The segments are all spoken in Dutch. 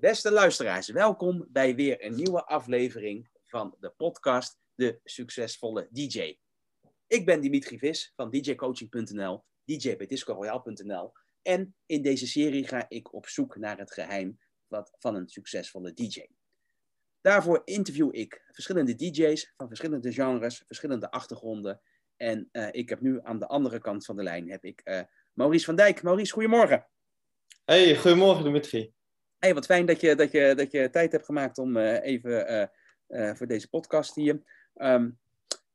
Beste luisteraars, welkom bij weer een nieuwe aflevering van de podcast De Succesvolle DJ. Ik ben Dimitri Vis van djcoaching.nl, djbdiscoroyal.nl en in deze serie ga ik op zoek naar het geheim van een succesvolle DJ. Daarvoor interview ik verschillende DJ's van verschillende genres, verschillende achtergronden. En uh, ik heb nu aan de andere kant van de lijn heb ik uh, Maurice van Dijk. Maurice, goedemorgen. Hey, goedemorgen Dimitri. Hey, wat fijn dat je, dat je, dat je tijd hebt gemaakt om uh, even voor deze podcast hier. Um,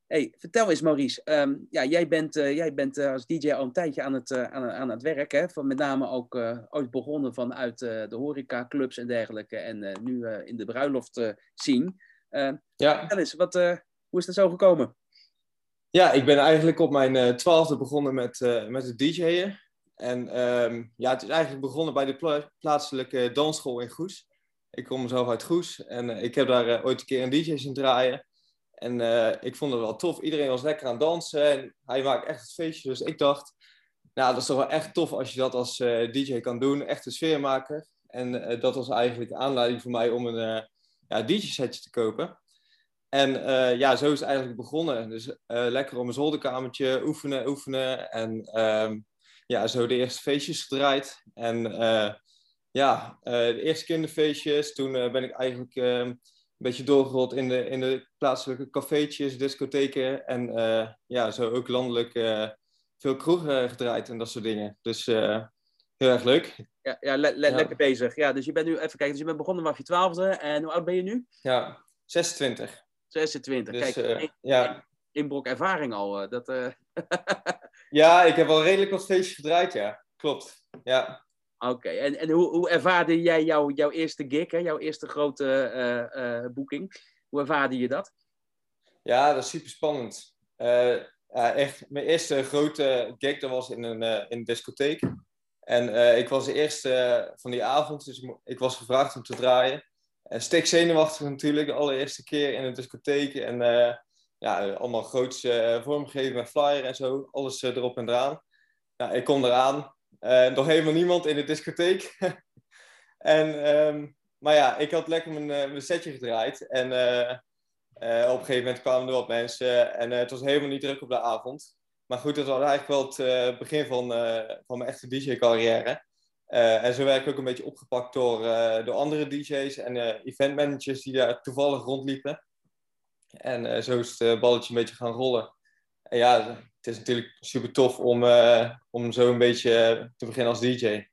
hey, vertel eens Maurice, um, ja, jij bent, jij bent als DJ al een tijdje aan het, aan, aan het werk. Hè? Van met name ook ooit begonnen vanuit de horecaclubs en dergelijke. En nu in de bruiloft zien. ja. Vertel eens, wat, hoe is dat zo gekomen? Ja, ik ben eigenlijk op mijn twaalfde begonnen met, met het DJ'en. En um, ja, het is eigenlijk begonnen bij de pla plaatselijke dansschool in Goes. Ik kom zelf uit Goes en uh, ik heb daar uh, ooit een keer een DJ zien draaien. En uh, ik vond het wel tof. Iedereen was lekker aan dansen en hij maakt echt het feestje. Dus ik dacht, nou, dat is toch wel echt tof als je dat als DJ kan doen. Echt een sfeer maken. En dat was eigenlijk de aanleiding voor mij om een ja, DJ-setje te kopen. En ja, zo is het eigenlijk begonnen. Dus lekker op mijn zolderkamertje oefenen, oefenen. En um, ja, zo de eerste feestjes gedraaid. En uh, ja, uh, de eerste kinderfeestjes. Toen uh, ben ik eigenlijk een beetje doorgerold in de, in de plaatselijke cafeetjes, discotheken. En ja, zo ook landelijk veel kroegen gedraaid en dat soort dingen. Dus heel erg leuk. Ja, ja, le le ja, lekker bezig. Ja, dus je bent nu, even kijken, dus je bent begonnen vanaf je twaalfde. En hoe oud ben je nu? Ja, 26. 26. Dus, Kijk, ja. inbrok ervaring al. Dat, Ja, ik heb wel redelijk wat feestjes gedraaid, ja. Klopt, ja. Oké, en, en hoe, hoe ervaarde jij jou, jouw eerste gig, hè? jouw eerste grote uh, uh, boeking? Hoe ervaarde je dat? Ja, dat is super spannend. Uh, ja, echt, mijn eerste grote gig dat was in een, in een discotheek. En ik was de eerste van die avond, dus ik was gevraagd om te draaien. En stik zenuwachtig natuurlijk, de allereerste keer in een discotheek. En ja, allemaal groots uh, vormgeven met flyer en zo. Alles uh, erop en eraan. Ja, ik kom eraan. Nog helemaal niemand in de discotheek. en, um, maar ja, ik had lekker mijn, mijn setje gedraaid. En op een gegeven moment kwamen er wat mensen. En het was helemaal niet druk op de avond. Maar goed, dat was eigenlijk wel het begin van, van mijn echte DJ-carrière. en zo werd ik ook een beetje opgepakt door, door andere DJ's en eventmanagers die daar toevallig rondliepen. En uh, zo is het uh, balletje een beetje gaan rollen. En ja, het is natuurlijk super tof om, uh, om zo een beetje te beginnen als DJ.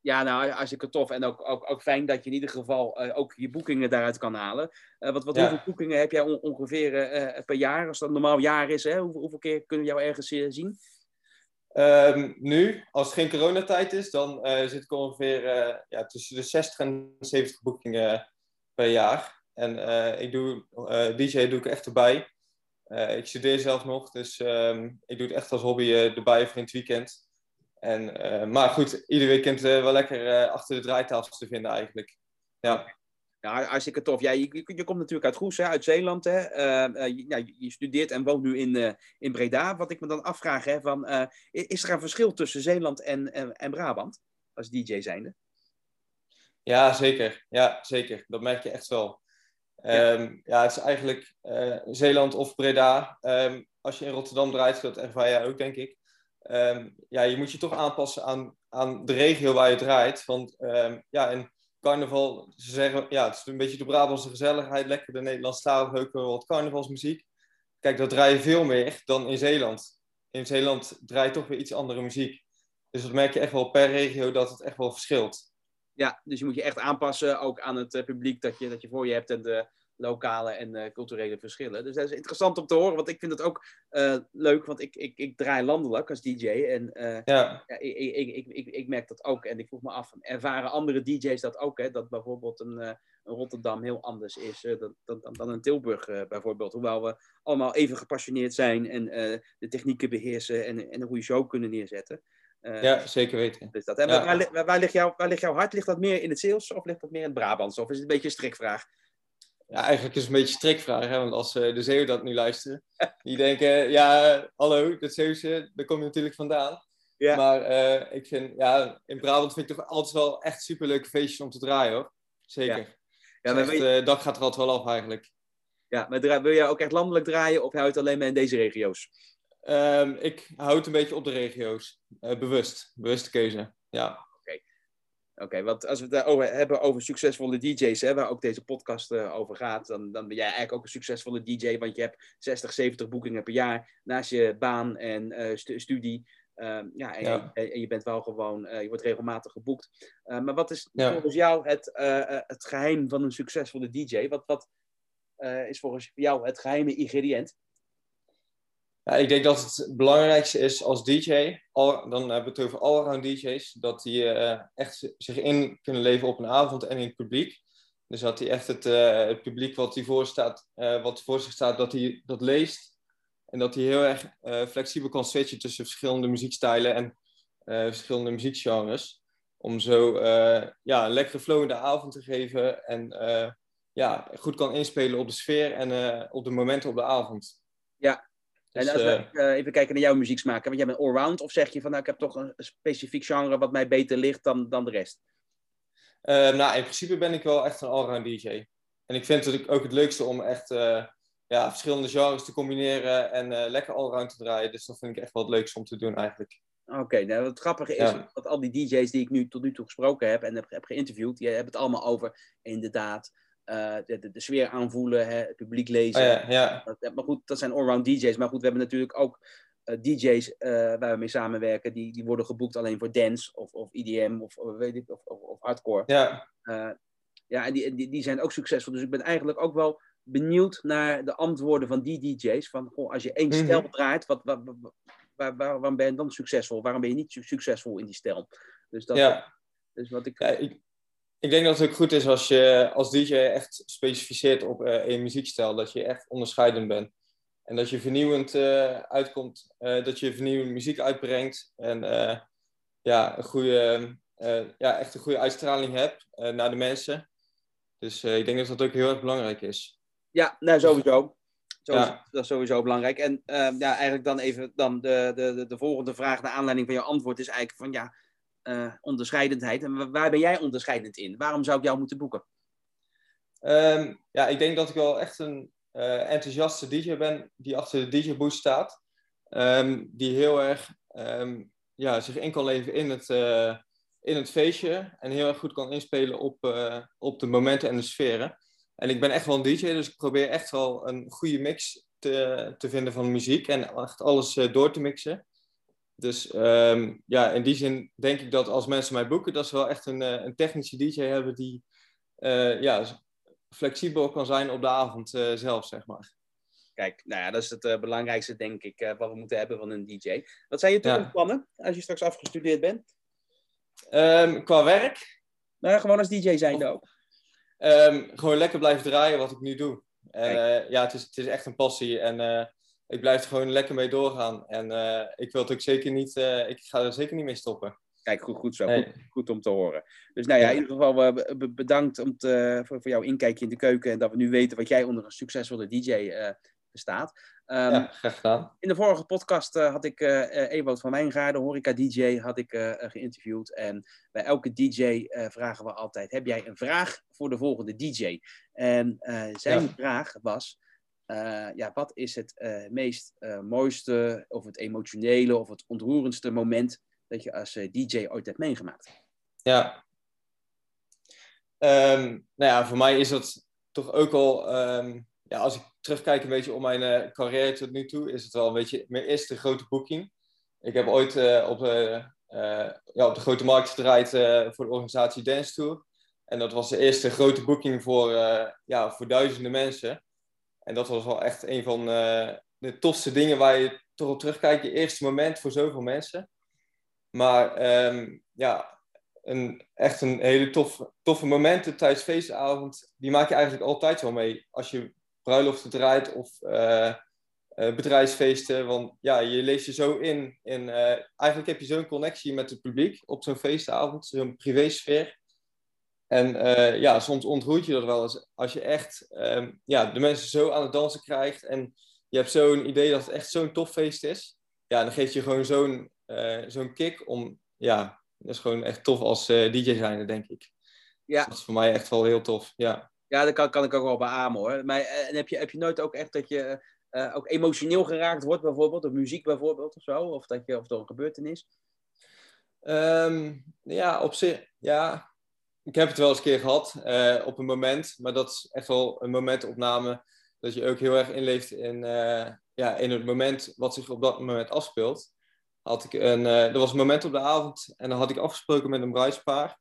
Ja, nou, hartstikke tof. En ook, ook, ook fijn dat je in ieder geval ook je boekingen daaruit kan halen. wat wat ja. hoeveel boekingen heb jij on ongeveer per jaar? Als dat een normaal jaar is, hè? Hoeveel, hoeveel keer kunnen we jou ergens zien? Um, nu, als het geen coronatijd is, dan zit ik ongeveer ja, tussen de 60 en 70 boekingen per jaar. En uh, ik doe, eh, DJ doe ik echt erbij. Uh, ik studeer zelf nog, dus um, ik doe het echt als hobby erbij voor in het weekend. En, maar goed, ieder weekend wel lekker achter de draaitafels te vinden eigenlijk. Ja. Ja, hartstikke tof. Ja, je, je komt natuurlijk uit Goes, hè, uit Zeeland. Hè. Je, ja, je, studeert en woont nu in, in Breda. Wat ik me dan afvraag, hè, van, is er een verschil tussen Zeeland en, en, en Brabant als DJ zijnde? Ja, zeker. Ja, zeker. Dat merk je echt wel. Um, ja, het is eigenlijk uh, Zeeland of Breda. Um, als je in Rotterdam draait, dat ervaar jij ook, denk ik. Um, ja, je moet je toch aanpassen aan, aan de regio waar je draait. Want ja, in carnaval, ze zeggen, ja, het is een beetje de Brabantse gezelligheid, lekker de Nederlandstalige, ook wat carnavalsmuziek. Kijk, dat draai je veel meer dan in Zeeland. In Zeeland draait toch weer iets andere muziek. Dus dat merk je echt wel per regio dat het echt wel verschilt. Ja, dus je moet je echt aanpassen ook aan het uh, publiek dat je, dat je voor je hebt en de lokale en uh, culturele verschillen. Dus dat is interessant om te horen, want ik vind het ook uh, leuk, want ik, ik, ik draai landelijk als DJ en ja. ja ik, ik, ik, ik, ik merk dat ook. En ik vroeg me af, ervaren andere DJ's dat ook? Hè? Dat bijvoorbeeld een, een Rotterdam heel anders is dan, dan, dan een Tilburg bijvoorbeeld. Hoewel we allemaal even gepassioneerd zijn en de technieken beheersen en, en een goede show kunnen neerzetten. Uh, ja, zeker weten. Dus dat. En ja. waar, waar, waar, ligt jouw, waar ligt jouw hart? Ligt dat meer in het Zeeuws of ligt dat meer in het Brabants? Of is het een beetje een strikvraag? Ja, eigenlijk is het een beetje een strikvraag. Hè? Want als uh, de Zeeuwen dat nu luisteren, die denken, ja, hallo, dat Zeeuwse, daar kom je natuurlijk vandaan. Ja. Maar uh, ik vind, ja, in Brabant vind ik toch altijd wel echt superleuke feestjes om te draaien hoor. zeker. Ja, Dus maar echt, eh, dak gaat er altijd wel af eigenlijk. ja, maar wil jij ook echt landelijk draaien of hou je het alleen maar in deze regio's? Ehm, ik hou het een beetje op de regio's. Eh, bewust. Bewuste keuze. Ja. Oké, want als we het daarover hebben over succesvolle DJ's, hè, waar ook deze podcast eh, over gaat, dan, dan ben jij eigenlijk ook een succesvolle DJ, want je hebt 60, 70 boekingen per jaar naast je baan en eh, stu- studie. Ehm, ja, en, Ja. En, en je bent wel gewoon, eh, je wordt regelmatig geboekt. Eh, maar wat is Ja. volgens jou het, eh, eh, het geheim van een succesvolle DJ? Wat, wat eh, is volgens jou het geheime ingrediënt? Ja, ik denk dat het belangrijkste is als DJ, al, dan hebben we het over allround DJ's, dat die eh, echt zich in kunnen leven op een avond en in het publiek. Dus dat hij echt het, eh, het publiek wat, hij voor, staat, eh, wat voor zich staat, dat hij dat leest. En dat hij heel erg flexibel kan switchen tussen verschillende muziekstijlen en verschillende muziekgenres. Om zo ja, een in de avond te geven en ja, goed kan inspelen op de sfeer en op de momenten op de avond. Ja. Dus, en als we eh, even kijken naar jouw muzieksmaak, want jij bent allround, of zeg je van nou, ik heb toch een specifiek genre wat mij beter ligt dan, dan de rest? Eh, nou, in principe ben ik wel echt een allround DJ. En ik vind het ook het leukste om echt eh, ja, verschillende genres te combineren en eh, lekker allround te draaien. Dus dat vind ik echt wel het leukste om te doen eigenlijk. Oké, nou het grappige is Ja. dat al die DJ's die ik nu tot nu toe gesproken heb en heb, heb geïnterviewd, die hebben het allemaal over inderdaad eh, de, de, de sfeer aanvoelen, hè, het publiek lezen. Oh, ja, ja. Dat- Maar goed, dat zijn allround DJ's. Maar goed, we hebben natuurlijk ook eh, DJ's eh, waar we mee samenwerken, die, die worden geboekt alleen voor dance of, of EDM of, of, weet ik, of, of, of hardcore. ja. Ja, en die, die, die zijn ook succesvol. Dus ik ben eigenlijk ook wel benieuwd naar de antwoorden van die DJ's. Van, goh, als je één Mhm. stijl draait, wat, wat, wat- waar, waar, waarom ben je dan succesvol? Waarom ben je niet su- succesvol in die stijl? Dus dat ja. is wat ik... ja ik, ik denk dat het ook goed is als je als DJ echt specificeert op eh een muziekstijl. Dat je echt onderscheidend bent. En dat je vernieuwend eh, uitkomt. eh, dat je vernieuwende muziek uitbrengt. En ja, een goede, ja, echt een goede uitstraling hebt naar de mensen. Dus ik denk dat dat ook heel erg belangrijk is. Ja, nou sowieso. Ja. Dat is sowieso belangrijk. En eh, ja, eigenlijk dan even dan de, de, de, de volgende vraag naar aanleiding van jouw antwoord is eigenlijk van ja, eh, onderscheidendheid. En wa- waar ben jij onderscheidend in? Waarom zou ik jou moeten boeken? Ehm, ja, ik denk dat ik wel echt een eh, enthousiaste DJ ben die achter de DJ-booth staat. Ehm, die heel erg ehm, ja, zich in kan leven in het, eh, in het feestje. En heel erg goed kan inspelen op, op de momenten en de sferen. En ik ben echt wel een DJ, dus ik probeer echt wel een goede mix te, te vinden van muziek. En echt alles door te mixen. Dus ehm, ja, in die zin denk ik dat als mensen mij boeken, dat ze wel echt een, eh, een technische DJ hebben die eh, ja, flexibel kan zijn op de avond eh, zelf, zeg maar. Kijk, nou ja, dat is het belangrijkste, denk ik, wat we moeten hebben van een DJ. Wat zijn je Ja. toekomstplannen als je straks afgestudeerd bent? Ehm, qua werk, Nou, gewoon als DJ zijnde ook. ehm, gewoon lekker blijven draaien wat ik nu doe. Ja, het is, het is echt een passie en ik blijf er gewoon lekker mee doorgaan. En eh, ik wil het ook zeker niet, eh, ik ga er zeker niet mee stoppen. Kijk, goed, goed zo. Nee. Goed, goed om te horen. Dus nou ja, in ieder geval eh, be- be- bedankt om te, voor, voor jouw inkijkje in de keuken. En dat we nu weten wat jij onder een succesvolle DJ verstaat. Ehm, ja, graag gedaan. In de vorige podcast had ik eh, Ewout van Wijngaarden, horeca-dj, had ik geïnterviewd. En bij elke DJ vragen we altijd, heb jij een vraag voor de volgende DJ? En zijn Ja. vraag was, eh, ja, wat is het eh, meest eh, mooiste, of het emotionele, of het ontroerendste moment dat je als DJ ooit hebt meegemaakt? Ja. Ehm, nou ja, voor mij is dat toch ook al, ehm, ja, als ik terugkijk een beetje op mijn carrière tot nu toe, is het wel een beetje mijn eerste grote boeking. Ik heb ooit op, de, ja, op de grote markt gedraaid voor de organisatie Dance Tour. En dat was de eerste grote boeking voor, ja, voor duizenden mensen. En dat was wel echt een van eh, de tofste dingen waar je toch op terugkijkt. Je eerste moment voor zoveel mensen. Maar ehm, ja, een, echt een hele toffe, momenten tijdens feestavond. Die maak je eigenlijk altijd wel mee. Als je bruiloften draait of eh, eh, bedrijfsfeesten. Want ja, je leest je zo in. eh, eigenlijk heb je zo'n connectie met het publiek op zo'n feestavond. Zo'n privésfeer. En eh, ja, soms ontroert je dat wel eens. Als je echt ehm, ja, de mensen zo aan het dansen krijgt. En je hebt zo'n idee dat het echt zo'n tof feest is. Ja, dan geeft je gewoon zo'n eh, zo'n kick om... Ja, dat is gewoon echt tof als eh, DJ zijnde, denk ik. Ja. Dus dat is voor mij echt wel heel tof, ja. Ja, dat kan, kan ik ook wel beamen hoor. Maar en heb, je, heb je nooit ook echt dat je ook emotioneel geraakt wordt bijvoorbeeld, of muziek bijvoorbeeld of zo? Of, dat je, of door een gebeurtenis? Um, ja, op zich, ja. Ik heb het wel eens een keer gehad op een moment, maar dat is echt wel een momentopname dat je ook heel erg inleeft in, uh, ja, in het moment wat zich op dat moment afspeelt. Had ik een, uh, er was een moment op de avond en dan had ik afgesproken met een bruidspaar.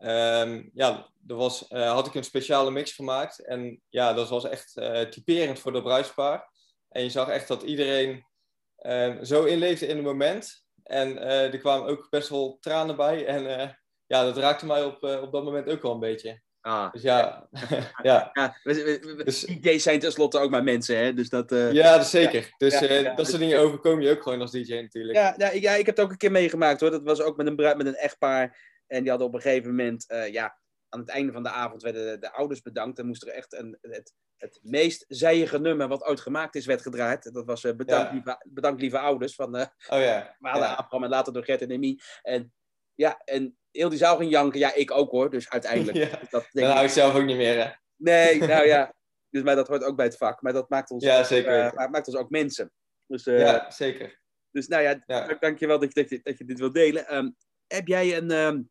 Um, ja, er was, had ik een speciale mix gemaakt. En ja, dat was echt typerend voor dat bruidspaar. En je zag echt dat iedereen ehm, zo inleefde in het moment. En er kwamen ook best wel tranen bij. En ja, dat raakte mij op, op dat moment ook wel een beetje. Ah. Dus ja, ja. ja dus, DJ's zijn tenslotte ook maar mensen, hè? Dus dat, uh, ja, dat zeker. dus uh, dat soort dingen overkomen je ook gewoon als DJ natuurlijk. Ja, ja, ja, ik heb het ook een keer meegemaakt hoor. Dat was ook met een, met een echtpaar. En die hadden op een gegeven moment, uh, ja, aan het einde van de avond werden de, de ouders bedankt. En moest er echt een, het, het meest zijige nummer wat ooit gemaakt is, werd gedraaid. Dat was bedankt, lieve, bedankt lieve ouders van uh, oh, ja. Abraham en later door Gert en Emmy. En ja, en heel die zaal ging janken. Ja, ik ook hoor. Dus uiteindelijk. Ja. Dat denk Dan hou ik zelf ook niet meer, hè? Nee, nou ja. Dus, maar dat hoort ook bij het vak. Maar dat maakt ons, ja, zeker. Uh, maakt ons ook mensen. Dus, uh, ja, zeker. Dus nou ja, ja. dank je wel dat je, dat je dit wilt delen. Um, heb jij een, um,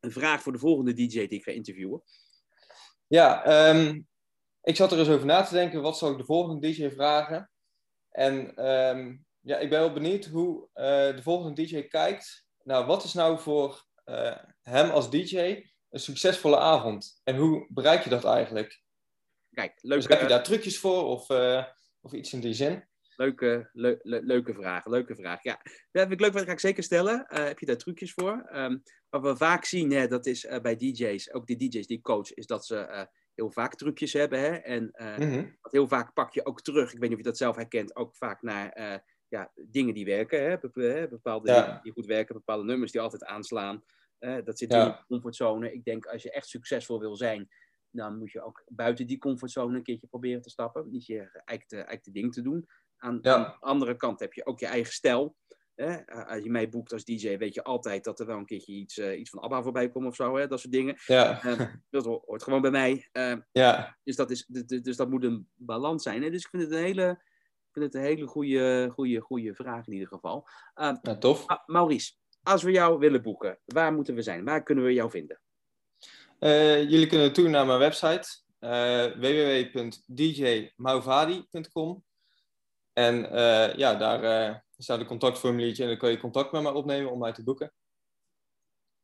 een vraag voor de volgende DJ die ik ga interviewen? Ja, um, ik zat er eens over na te denken. Wat zal ik de volgende DJ vragen? En ja, ik ben wel benieuwd hoe uh, de volgende DJ kijkt nou, wat is nou voor uh, hem als DJ een succesvolle avond? En hoe bereik je dat eigenlijk? Kijk, leuke... Dus heb je daar trucjes voor of, uh, of iets in die zin? Leuke, le le leuke vraag, leuke vraag. Ja, dat vind ik leuk, dat ga ik zeker stellen. Uh, heb je daar trucjes voor? Um, wat we vaak zien, hè, dat is bij DJ's, ook de DJ's die coach, is dat ze heel vaak trucjes hebben. Hè? En mm -hmm. heel vaak pak je ook terug, ik weet niet of je dat zelf herkent, ook vaak naar ja, dingen die werken. Hè? Bepaalde dingen die goed werken, bepaalde nummers die altijd aanslaan. Uh, dat zit in de comfortzone. Ik denk als je echt succesvol wil zijn, dan moet je ook buiten die comfortzone een keertje proberen te stappen. Niet je de ding te doen. Aan, aan, de andere kant heb je ook je eigen stijl. Hè? Als je mij boekt als DJ, weet je altijd dat er wel een keertje iets, uh, iets van ABBA voorbij komt of zo. Hè? Dat soort dingen. Ja. Uh, dat hoort gewoon bij mij. Uh, ja. dus, dat is, dus dat moet een balans zijn. Hè? Dus ik vind het een hele vind het een hele goede, goede, goede vraag in ieder geval. Uh, ja, tof. Maurice, als we jou willen boeken, waar moeten we zijn? Waar kunnen we jou vinden? Uh, jullie kunnen toe naar mijn website uh, www.djmauvadi.com en uh, ja, daar staat een contactformuliertje en dan kan je contact met mij opnemen om mij te boeken.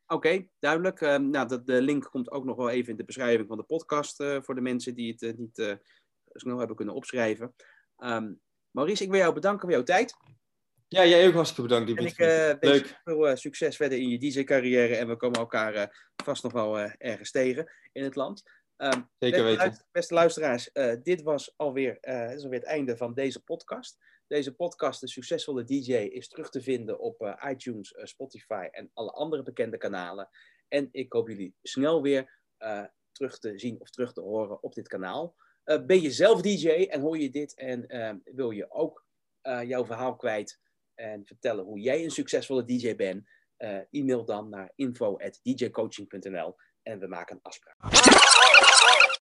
Oké, okay, duidelijk. Ehm, nou, de, de, link komt ook nog wel even in de beschrijving van de podcast voor de mensen die het niet snel hebben kunnen opschrijven. Um, Maurice, ik wil jou bedanken voor jouw tijd. Ja, jij ook hartstikke bedankt. Die en ik uh, wens je veel uh, succes verder in je DJ-carrière en we komen elkaar uh, vast nog wel ergens tegen in het land. Um, Zeker weten. Beste, beste luisteraars, dit was alweer, dit is alweer het einde van deze podcast. Deze podcast, De Succesvolle DJ, is terug te vinden op iTunes, Spotify en alle andere bekende kanalen. En ik hoop jullie snel weer terug te zien of terug te horen op dit kanaal. Uh, ben je zelf DJ en hoor je dit en uh, wil je ook uh, jouw verhaal kwijt en vertellen hoe jij een succesvolle DJ bent? e-mail dan naar info.djcoaching.nl en we maken een afspraak.